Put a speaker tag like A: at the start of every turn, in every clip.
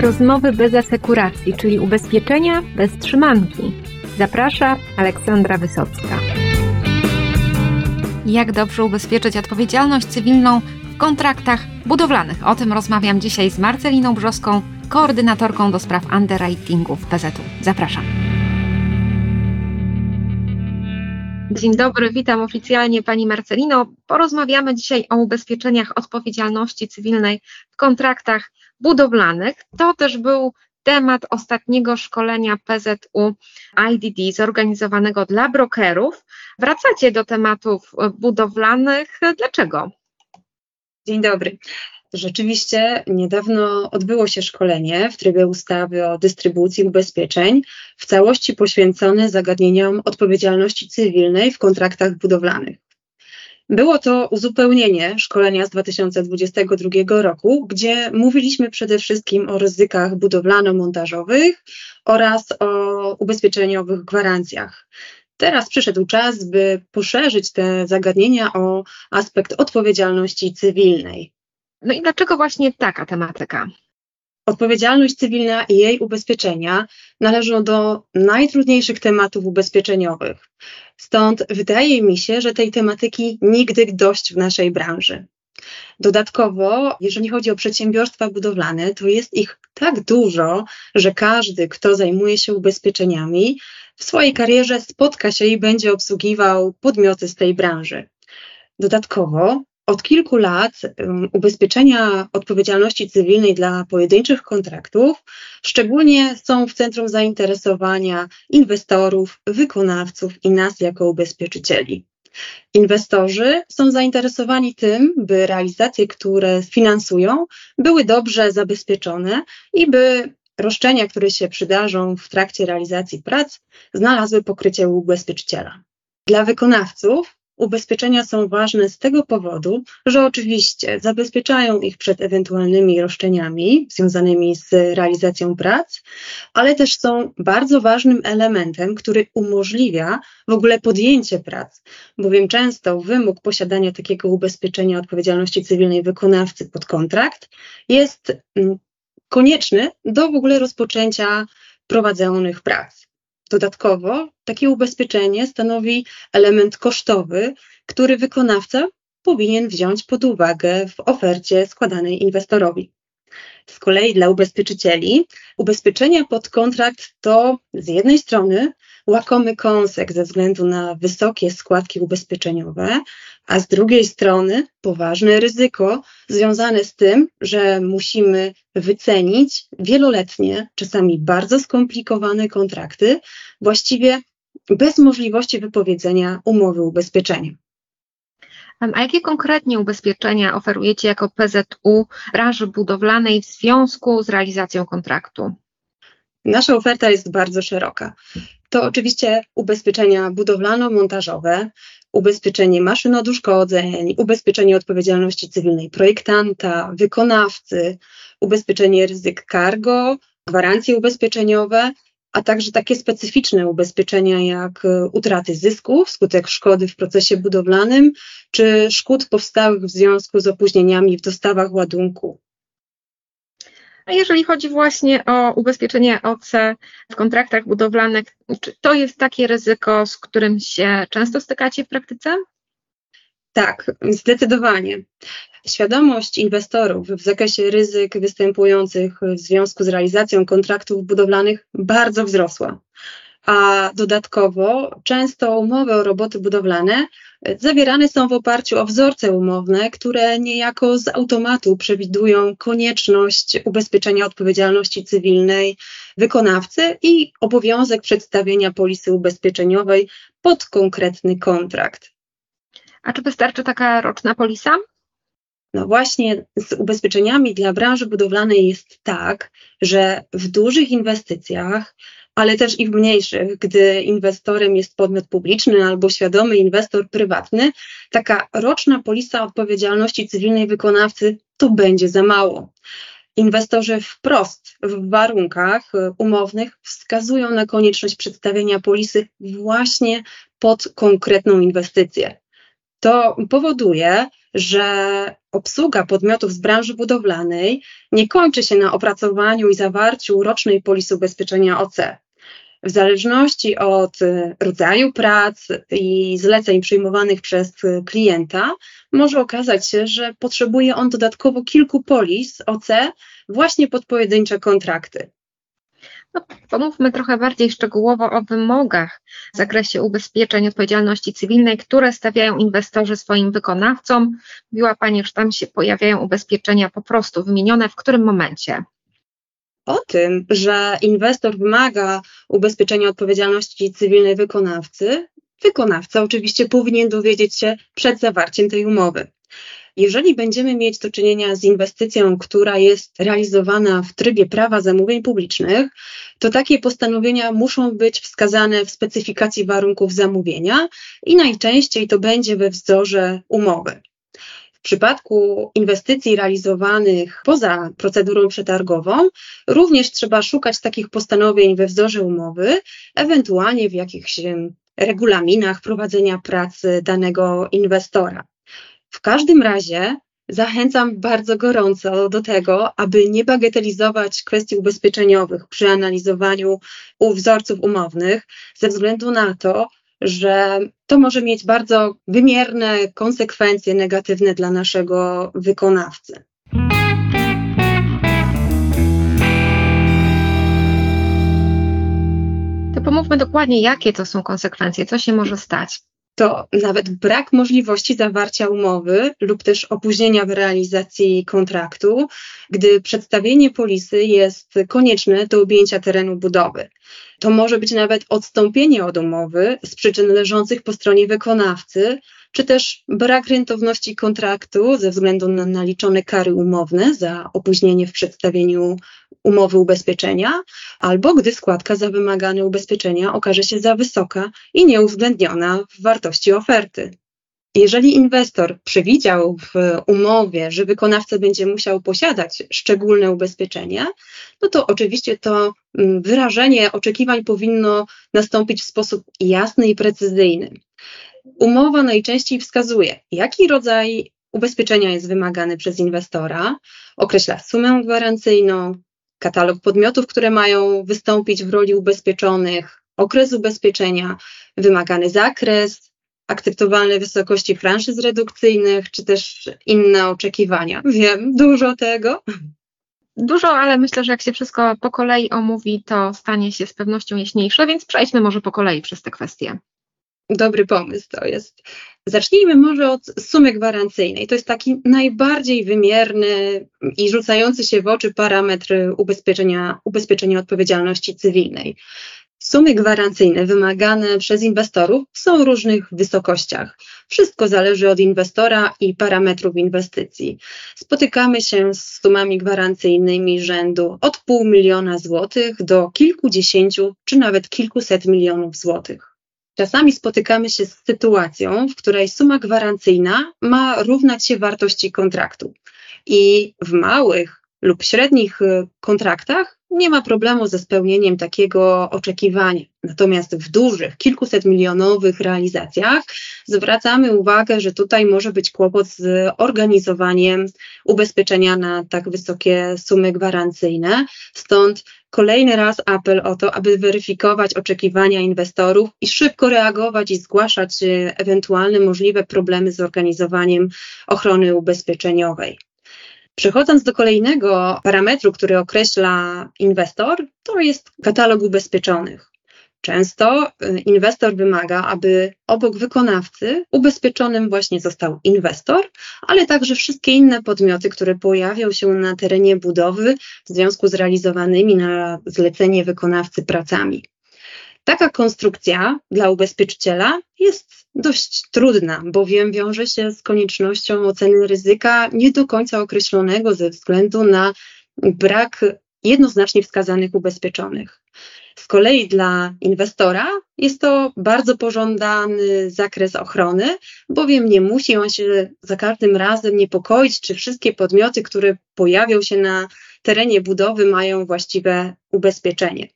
A: Rozmowy bez asekuracji, czyli ubezpieczenia bez trzymanki. Zaprasza Aleksandra Wysocka.
B: Jak dobrze ubezpieczyć odpowiedzialność cywilną w kontraktach budowlanych? O tym rozmawiam dzisiaj z Marceliną Brzoską, koordynatorką do spraw underwritingu w PZU. Zapraszam. Dzień dobry, witam oficjalnie Pani Marcelino. Porozmawiamy dzisiaj o ubezpieczeniach odpowiedzialności cywilnej w kontraktach budowlanych. To też był temat ostatniego szkolenia PZU IDD zorganizowanego dla brokerów. Wracacie do tematów budowlanych. Dlaczego?
C: Dzień dobry. Rzeczywiście niedawno odbyło się szkolenie w trybie ustawy o dystrybucji ubezpieczeń, w całości poświęcone zagadnieniom odpowiedzialności cywilnej w kontraktach budowlanych. Było to uzupełnienie szkolenia z 2022 roku, gdzie mówiliśmy przede wszystkim o ryzykach budowlano-montażowych oraz o ubezpieczeniowych gwarancjach. Teraz przyszedł czas, by poszerzyć te zagadnienia o aspekt odpowiedzialności cywilnej.
B: No i dlaczego właśnie taka tematyka?
C: Odpowiedzialność cywilna i jej ubezpieczenia należą do najtrudniejszych tematów ubezpieczeniowych. Stąd wydaje mi się, że tej tematyki nigdy dość w naszej branży. Dodatkowo, jeżeli chodzi o przedsiębiorstwa budowlane, to jest ich tak dużo, że każdy, kto zajmuje się ubezpieczeniami, w swojej karierze spotka się i będzie obsługiwał podmioty z tej branży. Dodatkowo od kilku lat ubezpieczenia odpowiedzialności cywilnej dla pojedynczych kontraktów szczególnie są w centrum zainteresowania inwestorów, wykonawców i nas jako ubezpieczycieli. Inwestorzy są zainteresowani tym, by realizacje, które finansują, były dobrze zabezpieczone i by roszczenia, które się przydarzą w trakcie realizacji prac, znalazły pokrycie u ubezpieczyciela. Dla wykonawców Ubezpieczenia są ważne z tego powodu, że oczywiście zabezpieczają ich przed ewentualnymi roszczeniami związanymi z realizacją prac, ale też są bardzo ważnym elementem, który umożliwia w ogóle podjęcie prac, bowiem często wymóg posiadania takiego ubezpieczenia odpowiedzialności cywilnej wykonawcy pod kontrakt jest mm, konieczny do w ogóle rozpoczęcia prowadzonych prac. Dodatkowo takie ubezpieczenie stanowi element kosztowy, który wykonawca powinien wziąć pod uwagę w ofercie składanej inwestorowi. Z kolei dla ubezpieczycieli ubezpieczenia pod kontrakt to z jednej strony łakomy kąsek ze względu na wysokie składki ubezpieczeniowe, a z drugiej strony poważne ryzyko związane z tym, że musimy wycenić wieloletnie, czasami bardzo skomplikowane kontrakty, właściwie bez możliwości wypowiedzenia umowy ubezpieczenia.
B: A jakie konkretnie ubezpieczenia oferujecie jako PZU branży budowlanej w związku z realizacją kontraktu?
C: Nasza oferta jest bardzo szeroka. To oczywiście ubezpieczenia budowlano-montażowe, ubezpieczenie maszyn od uszkodzeń, ubezpieczenie odpowiedzialności cywilnej projektanta, wykonawcy, ubezpieczenie ryzyk cargo, gwarancje ubezpieczeniowe, a także takie specyficzne ubezpieczenia jak utraty zysków wskutek szkody w procesie budowlanym, czy szkód powstałych w związku z opóźnieniami w dostawach ładunku.
B: A jeżeli chodzi właśnie o ubezpieczenie OC w kontraktach budowlanych, czy to jest takie ryzyko, z którym się często stykacie w praktyce?
C: Tak, zdecydowanie. Świadomość inwestorów w zakresie ryzyk występujących w związku z realizacją kontraktów budowlanych bardzo wzrosła. A dodatkowo często umowy o roboty budowlane zawierane są w oparciu o wzorce umowne, które niejako z automatu przewidują konieczność ubezpieczenia odpowiedzialności cywilnej wykonawcy i obowiązek przedstawienia polisy ubezpieczeniowej pod konkretny kontrakt.
B: A czy wystarczy taka roczna polisa?
C: No właśnie z ubezpieczeniami dla branży budowlanej jest tak, że w dużych inwestycjach, ale też i w mniejszych, gdy inwestorem jest podmiot publiczny albo świadomy inwestor prywatny, taka roczna polisa odpowiedzialności cywilnej wykonawcy to będzie za mało. Inwestorzy wprost w warunkach umownych wskazują na konieczność przedstawienia polisy właśnie pod konkretną inwestycję. To powoduje, że obsługa podmiotów z branży budowlanej nie kończy się na opracowaniu i zawarciu rocznej polisy ubezpieczenia OC. W zależności od y, rodzaju prac i zleceń przyjmowanych przez klienta, może okazać się, że potrzebuje on dodatkowo kilku polis OC właśnie pod pojedyncze kontrakty.
B: No, pomówmy trochę bardziej szczegółowo o wymogach w zakresie ubezpieczeń odpowiedzialności cywilnej, które stawiają inwestorzy swoim wykonawcom. Mówiła Pani, że tam się pojawiają ubezpieczenia po prostu wymienione w którym momencie?
C: O tym, że inwestor wymaga ubezpieczenia odpowiedzialności cywilnej wykonawcy, wykonawca oczywiście powinien dowiedzieć się przed zawarciem tej umowy. Jeżeli będziemy mieć do czynienia z inwestycją, która jest realizowana w trybie prawa zamówień publicznych, to takie postanowienia muszą być wskazane w specyfikacji warunków zamówienia i najczęściej to będzie we wzorze umowy. W przypadku inwestycji realizowanych poza procedurą przetargową, również trzeba szukać takich postanowień we wzorze umowy, ewentualnie w jakichś regulaminach prowadzenia pracy danego inwestora. W każdym razie zachęcam bardzo gorąco do tego, aby nie bagatelizować kwestii ubezpieczeniowych przy analizowaniu wzorców umownych, ze względu na to, że to może mieć bardzo wymierne konsekwencje negatywne dla naszego wykonawcy.
B: To pomówmy dokładnie, jakie to są konsekwencje, co się może stać
C: to nawet brak możliwości zawarcia umowy lub też opóźnienia w realizacji kontraktu, gdy przedstawienie polisy jest konieczne do objęcia terenu budowy. To może być nawet odstąpienie od umowy z przyczyn leżących po stronie wykonawcy, czy też brak rentowności kontraktu ze względu na naliczone kary umowne za opóźnienie w przedstawieniu umowy ubezpieczenia, albo gdy składka za wymagane ubezpieczenia okaże się za wysoka i nieuwzględniona w wartości oferty. Jeżeli inwestor przewidział w umowie, że wykonawca będzie musiał posiadać szczególne ubezpieczenia, no to oczywiście to mm, wyrażenie oczekiwań powinno nastąpić w sposób jasny i precyzyjny. Umowa najczęściej wskazuje, jaki rodzaj ubezpieczenia jest wymagany przez inwestora, określa sumę gwarancyjną, katalog podmiotów, które mają wystąpić w roli ubezpieczonych, okres ubezpieczenia, wymagany zakres, akceptowalne wysokości franszyz redukcyjnych, czy też inne oczekiwania. Wiem, dużo tego.
B: Dużo, ale myślę, że jak się wszystko po kolei omówi, to stanie się z pewnością jaśniejsze, więc przejdźmy może po kolei przez te kwestie.
C: Dobry pomysł to jest. Zacznijmy może od sumy gwarancyjnej. To jest taki najbardziej wymierny i rzucający się w oczy parametr ubezpieczenia, ubezpieczenia odpowiedzialności cywilnej. Sumy gwarancyjne wymagane przez inwestorów są w różnych wysokościach. Wszystko zależy od inwestora i parametrów inwestycji. Spotykamy się z sumami gwarancyjnymi rzędu od pół miliona złotych do kilkudziesięciu czy nawet kilkuset milionów złotych. Czasami spotykamy się z sytuacją, w której suma gwarancyjna ma równać się wartości kontraktu. I w małych lub średnich y, kontraktach nie ma problemu ze spełnieniem takiego oczekiwania. Natomiast w dużych, kilkuset milionowych realizacjach zwracamy uwagę, że tutaj może być kłopot z organizowaniem ubezpieczenia na tak wysokie sumy gwarancyjne. Stąd kolejny raz apel o to, aby weryfikować oczekiwania inwestorów i szybko reagować i zgłaszać y, ewentualne możliwe problemy z organizowaniem ochrony ubezpieczeniowej. Przechodząc do kolejnego parametru, który określa inwestor, to jest katalog ubezpieczonych. Często y, inwestor wymaga, aby obok wykonawcy ubezpieczonym właśnie został inwestor, ale także wszystkie inne podmioty, które pojawią się na terenie budowy w związku z realizowanymi na zlecenie wykonawcy pracami. Taka konstrukcja dla ubezpieczyciela jest dość trudna, bowiem wiąże się z koniecznością oceny ryzyka nie do końca określonego ze względu na brak jednoznacznie wskazanych ubezpieczonych. Z kolei dla inwestora jest to bardzo pożądany zakres ochrony, bowiem nie musi on się za każdym razem niepokoić, czy wszystkie podmioty, które pojawią się na terenie budowy, mają właściwe ubezpieczenie.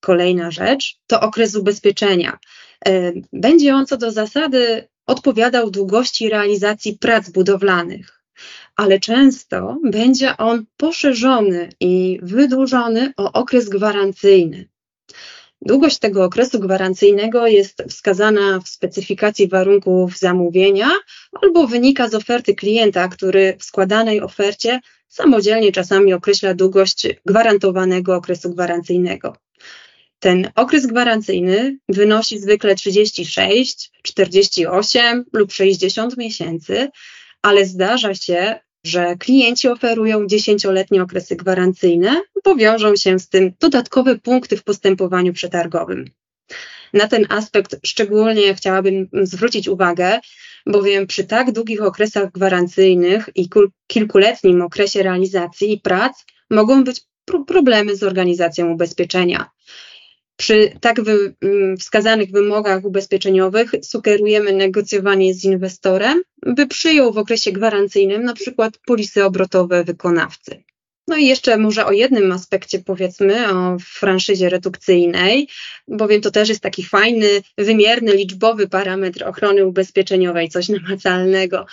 C: Kolejna rzecz to okres ubezpieczenia. E, będzie on co do zasady odpowiadał długości realizacji prac budowlanych, ale często będzie on poszerzony i wydłużony o okres gwarancyjny. Długość tego okresu gwarancyjnego jest wskazana w specyfikacji warunków zamówienia albo wynika z oferty klienta, który w składanej ofercie samodzielnie czasami określa długość gwarantowanego okresu gwarancyjnego. Ten okres gwarancyjny wynosi zwykle 36, 48 lub 60 miesięcy, ale zdarza się, że klienci oferują dziesięcioletnie okresy gwarancyjne, bo wiążą się z tym dodatkowe punkty w postępowaniu przetargowym. Na ten aspekt szczególnie chciałabym zwrócić uwagę, bowiem przy tak długich okresach gwarancyjnych i kilkuletnim okresie realizacji prac mogą być problemy z organizacją ubezpieczenia. Przy tak wy, mm, wskazanych wymogach ubezpieczeniowych sugerujemy negocjowanie z inwestorem, by przyjął w okresie gwarancyjnym na przykład polisy obrotowe wykonawcy. No i jeszcze może o jednym aspekcie powiedzmy, o franszyzie redukcyjnej, bowiem to też jest taki fajny, wymierny, liczbowy parametr ochrony ubezpieczeniowej, coś namacalnego.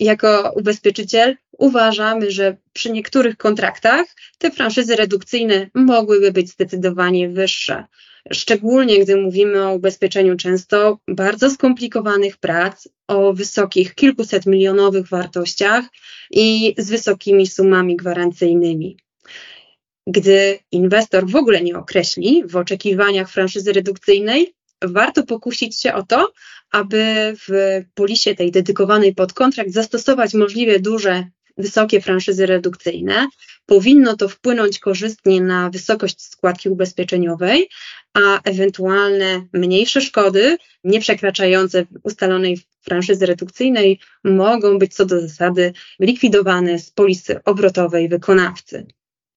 C: Jako ubezpieczyciel uważamy, że przy niektórych kontraktach te franszyzy redukcyjne mogłyby być zdecydowanie wyższe. Szczególnie gdy mówimy o ubezpieczeniu często bardzo skomplikowanych prac, o wysokich, kilkuset milionowych wartościach i z wysokimi sumami gwarancyjnymi. Gdy inwestor w ogóle nie określi w oczekiwaniach franszyzy redukcyjnej, warto pokusić się o to, aby w polisie tej dedykowanej pod kontrakt zastosować możliwie duże wysokie franszyzy redukcyjne. Powinno to wpłynąć korzystnie na wysokość składki ubezpieczeniowej, a ewentualne mniejsze szkody, nie przekraczające ustalonej franszyzy redukcyjnej, mogą być co do zasady likwidowane z polisy obrotowej wykonawcy.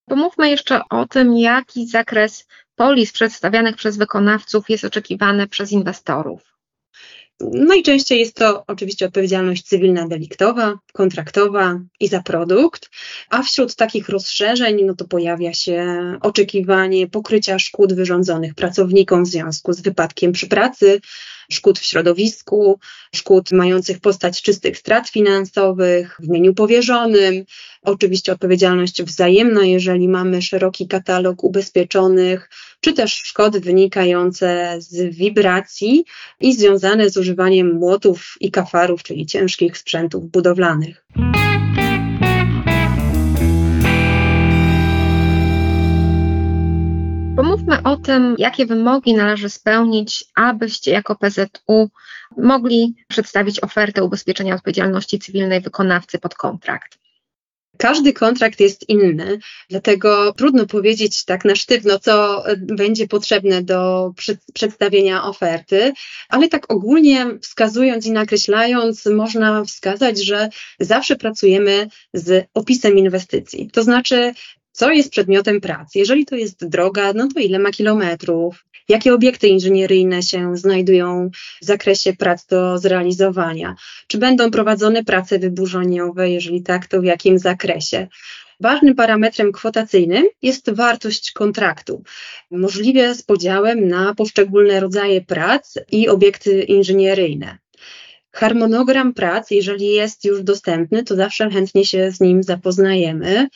B: Pomówmy jeszcze o tym, jaki zakres polis przedstawianych przez wykonawców jest oczekiwany przez inwestorów.
C: Najczęściej jest to oczywiście odpowiedzialność cywilna deliktowa, kontraktowa i za produkt, a wśród takich rozszerzeń no to pojawia się oczekiwanie pokrycia szkód wyrządzonych pracownikom w związku z wypadkiem przy pracy, szkód w środowisku, szkód mających postać czystych strat finansowych w mieniu powierzonym, oczywiście odpowiedzialność wzajemna, jeżeli mamy szeroki katalog ubezpieczonych, czy też szkody wynikające z wibracji i związane z używaniem młotów i kafarów, czyli ciężkich sprzętów budowlanych.
B: Pomówmy o tym, jakie wymogi należy spełnić, abyście jako PZU mogli przedstawić ofertę ubezpieczenia odpowiedzialności cywilnej wykonawcy pod kontrakt.
C: Każdy kontrakt jest inny, dlatego trudno powiedzieć tak na sztywno, co będzie potrzebne do przedstawienia oferty, ale tak ogólnie wskazując i nakreślając, można wskazać, że zawsze pracujemy z opisem inwestycji. To znaczy, co jest przedmiotem pracy. Jeżeli to jest droga, no to ile ma kilometrów, jakie obiekty inżynieryjne się znajdują w zakresie prac do zrealizowania, czy będą prowadzone prace wyburzeniowe, jeżeli tak, to w jakim zakresie. Ważnym parametrem kwotacyjnym jest wartość kontraktu, możliwie z podziałem na poszczególne rodzaje prac i obiekty inżynieryjne. Harmonogram prac, jeżeli jest już dostępny, to zawsze chętnie się z nim zapoznajemy.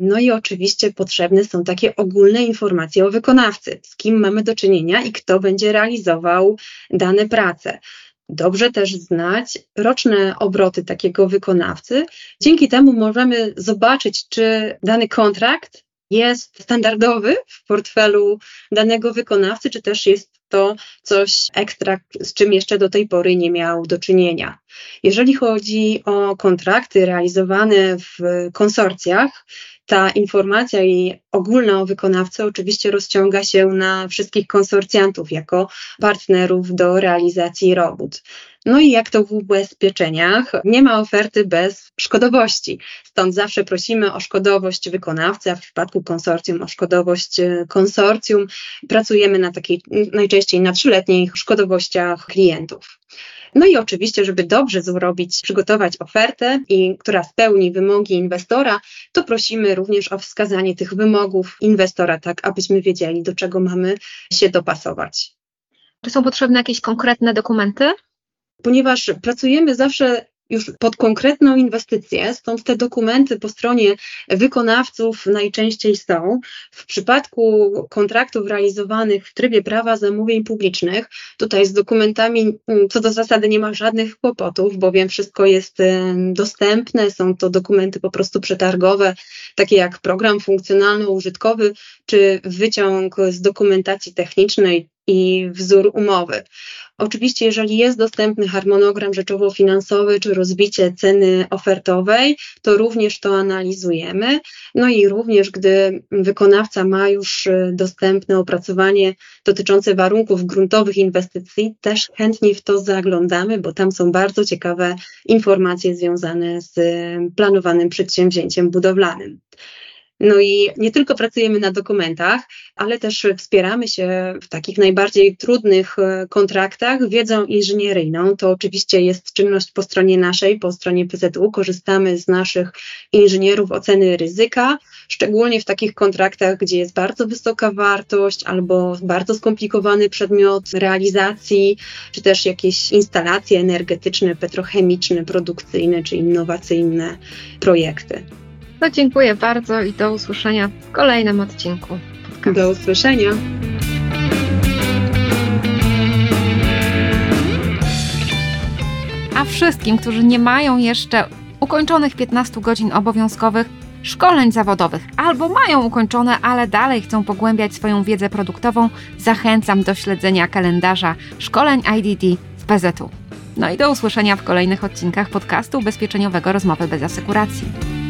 C: No i oczywiście potrzebne są takie ogólne informacje o wykonawcy, z kim mamy do czynienia i kto będzie realizował dane prace. Dobrze też znać roczne obroty takiego wykonawcy. Dzięki temu możemy zobaczyć, czy dany kontrakt jest standardowy w portfelu danego wykonawcy, czy też jest to coś ekstra, z czym jeszcze do tej pory nie miał do czynienia. Jeżeli chodzi o kontrakty realizowane w konsorcjach, ta informacja i ogólna o wykonawcy oczywiście rozciąga się na wszystkich konsorcjantów jako partnerów do realizacji robót. No i jak to w ubezpieczeniach, nie ma oferty bez szkodowości. Stąd zawsze prosimy o szkodowość wykonawcy, a w przypadku konsorcjum o szkodowość e, konsorcjum. Pracujemy na takiej najczęściej na trzyletnich szkodowościach klientów. No i oczywiście, żeby dobrze zrobić, przygotować ofertę, i, która spełni wymogi inwestora, to prosimy również o wskazanie tych wymogów inwestora, tak abyśmy wiedzieli, do czego mamy się dopasować.
B: Czy są potrzebne jakieś konkretne dokumenty?
C: Ponieważ pracujemy zawsze już pod konkretną inwestycję, stąd te dokumenty po stronie wykonawców najczęściej są. W przypadku kontraktów realizowanych w trybie prawa zamówień publicznych, tutaj z dokumentami mm, co do zasady nie ma żadnych kłopotów, bowiem wszystko jest dostępne, są to dokumenty po prostu przetargowe, takie jak program funkcjonalno-użytkowy, czy wyciąg z dokumentacji technicznej, i wzór umowy. Oczywiście, jeżeli jest dostępny harmonogram rzeczowo-finansowy czy rozbicie ceny ofertowej, to również to analizujemy. No i również, gdy wykonawca ma już y, dostępne opracowanie dotyczące warunków gruntowych inwestycji, też chętnie w to zaglądamy, bo tam są bardzo ciekawe informacje związane z y, planowanym przedsięwzięciem budowlanym. No i nie tylko pracujemy na dokumentach, ale też wspieramy się w takich najbardziej trudnych e, kontraktach wiedzą inżynieryjną. To oczywiście jest czynność po stronie naszej, po stronie PZU. Korzystamy z naszych inżynierów oceny ryzyka, szczególnie w takich kontraktach, gdzie jest bardzo wysoka wartość albo bardzo skomplikowany przedmiot realizacji, czy też jakieś instalacje energetyczne, petrochemiczne, produkcyjne czy innowacyjne projekty.
B: No dziękuję bardzo i do usłyszenia w kolejnym odcinku.
C: Podcastu. Do usłyszenia.
A: A wszystkim, którzy nie mają jeszcze ukończonych 15 godzin obowiązkowych szkoleń zawodowych albo mają ukończone, ale dalej chcą pogłębiać swoją wiedzę produktową, zachęcam do śledzenia kalendarza szkoleń IDD w PZU. No i do usłyszenia w kolejnych odcinkach podcastu ubezpieczeniowego Rozmowy bez asekuracji.